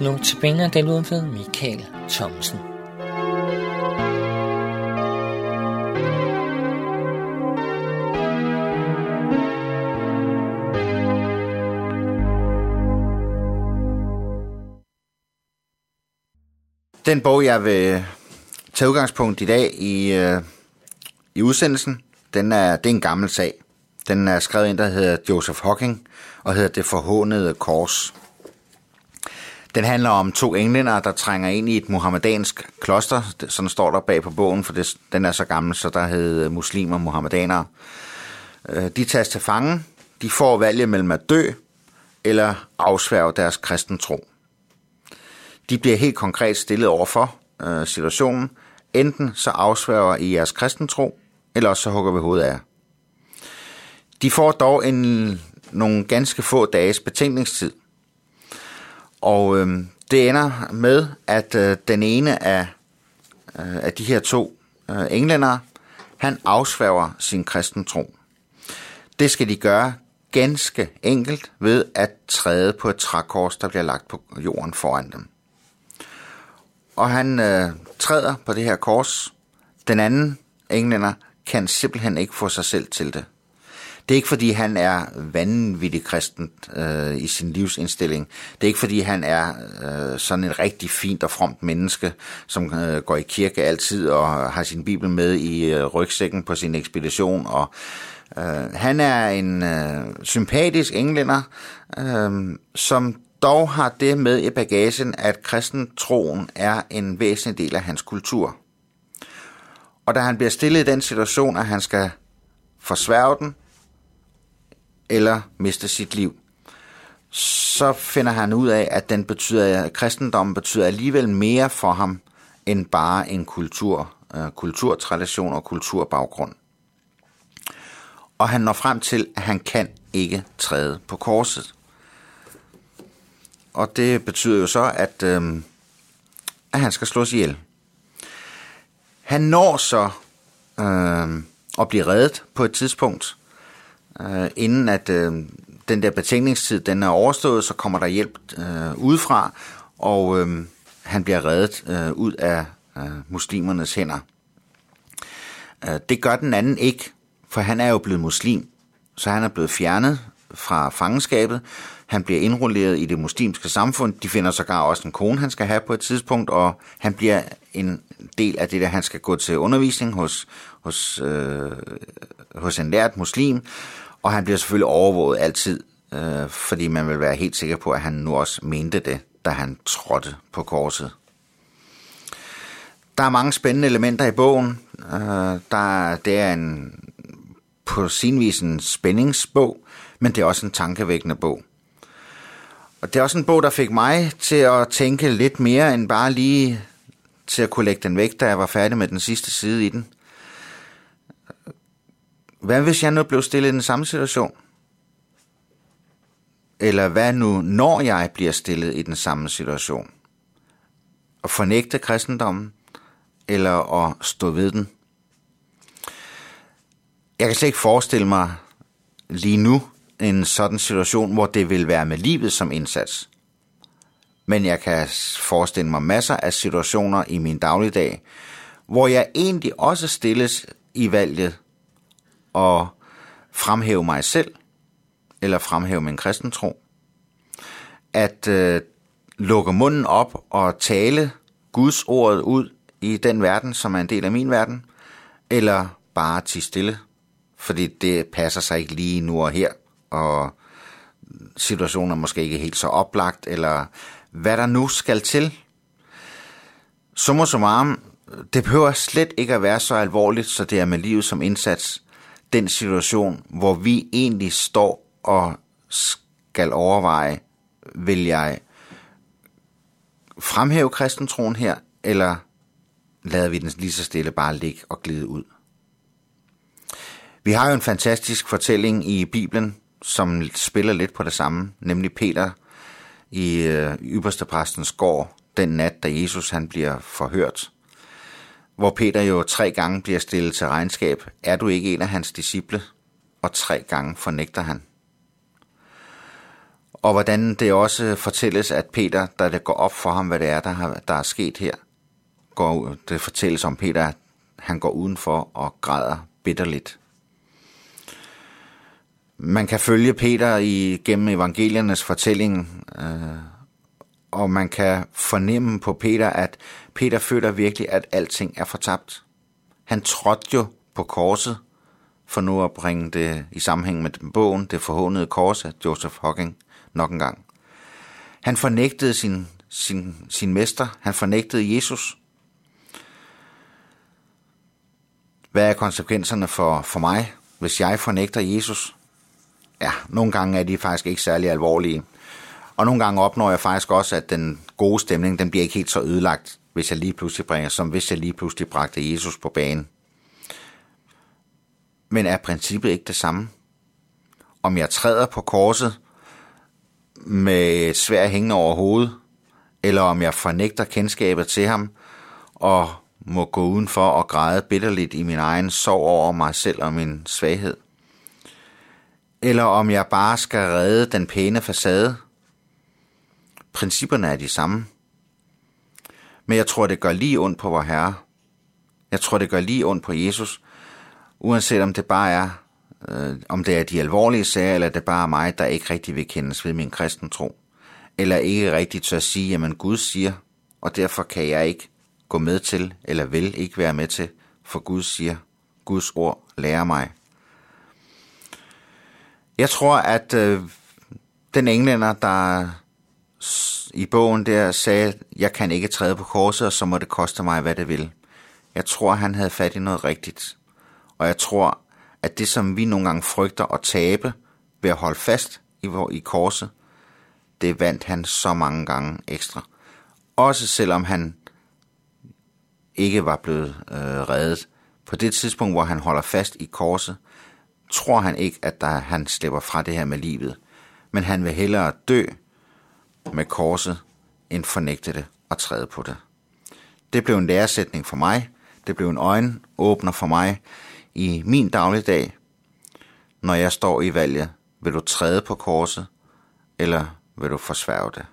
Nu tilbage den ud ved Michael Thomsen. Den bog, jeg vil tage udgangspunkt i dag i, øh, i udsendelsen, den er, det er en gammel sag. Den er skrevet ind, der hedder Joseph Hawking, og hedder Det forhånede kors. Den handler om to englænder, der trænger ind i et muhammedansk kloster. Sådan står der bag på bogen, for det, den er så gammel, så der hed øh, muslimer muhammedanere. Øh, de tages til fange. De får valget mellem at dø eller afsværge deres kristen tro. De bliver helt konkret stillet over for øh, situationen. Enten så afsværger I jeres kristen tro, eller så hugger vi hovedet af De får dog en, nogle ganske få dages betænkningstid. Og øh, det ender med, at øh, den ene af, øh, af de her to øh, englænder, han afsværger sin kristen tro. Det skal de gøre ganske enkelt ved at træde på et trækors, der bliver lagt på jorden foran dem og han øh, træder på det her kors. Den anden englænder kan simpelthen ikke få sig selv til det. Det er ikke fordi han er vanvittig kristen øh, i sin livsindstilling. Det er ikke fordi han er øh, sådan en rigtig fint og fromt menneske, som øh, går i kirke altid og har sin bibel med i øh, rygsækken på sin ekspedition. Og øh, han er en øh, sympatisk englænder, øh, som dog har det med i bagagen, at kristentroen er en væsentlig del af hans kultur. Og da han bliver stillet i den situation, at han skal forsværge den, eller mister sit liv, så finder han ud af, at den betyder, at kristendommen betyder alligevel mere for ham, end bare en kultur, uh, kulturtradition og kulturbaggrund. Og han når frem til, at han kan ikke træde på korset og det betyder jo så, at, øh, at han skal slås ihjel. Han når så øh, at blive reddet på et tidspunkt, øh, inden at øh, den der betænkningstid den er overstået, så kommer der hjælp øh, udefra, og øh, han bliver reddet øh, ud af øh, muslimernes hænder. Øh, det gør den anden ikke, for han er jo blevet muslim, så han er blevet fjernet fra fangenskabet, han bliver indrulleret i det muslimske samfund. De finder sågar også en kone, han skal have på et tidspunkt, og han bliver en del af det, der han skal gå til undervisning hos, hos, øh, hos en lært muslim. Og han bliver selvfølgelig overvåget altid, øh, fordi man vil være helt sikker på, at han nu også mente det, da han trådte på korset. Der er mange spændende elementer i bogen. Øh, der, det er en, på sin vis en spændingsbog, men det er også en tankevækkende bog. Og det er også en bog, der fik mig til at tænke lidt mere end bare lige til at kunne lægge den væk, da jeg var færdig med den sidste side i den. Hvad hvis jeg nu blev stillet i den samme situation? Eller hvad nu, når jeg bliver stillet i den samme situation? At fornægte kristendommen? Eller at stå ved den? Jeg kan slet ikke forestille mig lige nu, en sådan situation, hvor det vil være med livet som indsats. Men jeg kan forestille mig masser af situationer i min dagligdag, hvor jeg egentlig også stilles i valget at fremhæve mig selv, eller fremhæve min kristentro. At øh, lukke munden op og tale Guds ordet ud i den verden, som er en del af min verden, eller bare til stille, fordi det passer sig ikke lige nu og her og situationer måske ikke helt så oplagt, eller hvad der nu skal til. Summa summarum, det behøver slet ikke at være så alvorligt, så det er med livet som indsats, den situation, hvor vi egentlig står og skal overveje, vil jeg fremhæve kristentroen her, eller lader vi den lige så stille bare ligge og glide ud. Vi har jo en fantastisk fortælling i Bibelen, som spiller lidt på det samme, nemlig Peter i øh, ypperste præstens gård den nat, da Jesus han bliver forhørt. Hvor Peter jo tre gange bliver stillet til regnskab. Er du ikke en af hans disciple? Og tre gange fornægter han. Og hvordan det også fortælles, at Peter, da det går op for ham, hvad det er, der, har, der er sket her, går, det fortælles om Peter, at han går udenfor og græder bitterligt. Man kan følge Peter i, gennem evangeliernes fortælling, øh, og man kan fornemme på Peter, at Peter føler virkelig, at alting er fortabt. Han trådte jo på korset, for nu at bringe det i sammenhæng med bogen, det forhåndede kors af Joseph Hawking nok en gang. Han fornægtede sin, sin, sin mester, han fornægtede Jesus. Hvad er konsekvenserne for, for mig, hvis jeg fornægter Jesus? Ja, nogle gange er de faktisk ikke særlig alvorlige. Og nogle gange opnår jeg faktisk også, at den gode stemning, den bliver ikke helt så ødelagt, hvis jeg lige pludselig bringer, som hvis jeg lige pludselig bragte Jesus på banen. Men er princippet ikke det samme? Om jeg træder på korset med svær hængende over hovedet, eller om jeg fornægter kendskabet til ham og må gå udenfor og græde bitterligt i min egen sorg over mig selv og min svaghed. Eller om jeg bare skal redde den pæne facade. Principperne er de samme. Men jeg tror, det gør lige ondt på vor Herre. Jeg tror, det gør lige ondt på Jesus, uanset om det bare er, øh, om det er de alvorlige sager, eller det bare er mig, der ikke rigtig vil kendes ved min kristen tro. Eller ikke rigtig tør sige, jamen Gud siger, og derfor kan jeg ikke gå med til, eller vil ikke være med til, for Gud siger, Guds ord lærer mig. Jeg tror, at øh, den englænder, der i bogen der sagde, jeg kan ikke træde på korset, og så må det koste mig, hvad det vil. Jeg tror, han havde fat i noget rigtigt. Og jeg tror, at det, som vi nogle gange frygter at tabe ved at holde fast i, i korset, det vandt han så mange gange ekstra. Også selvom han ikke var blevet øh, reddet. På det tidspunkt, hvor han holder fast i korset, tror han ikke, at der, han slipper fra det her med livet. Men han vil hellere dø med korset, end fornægte det og træde på det. Det blev en læresætning for mig. Det blev en øjenåbner for mig i min dagligdag, når jeg står i valget. Vil du træde på korset, eller vil du forsværge det?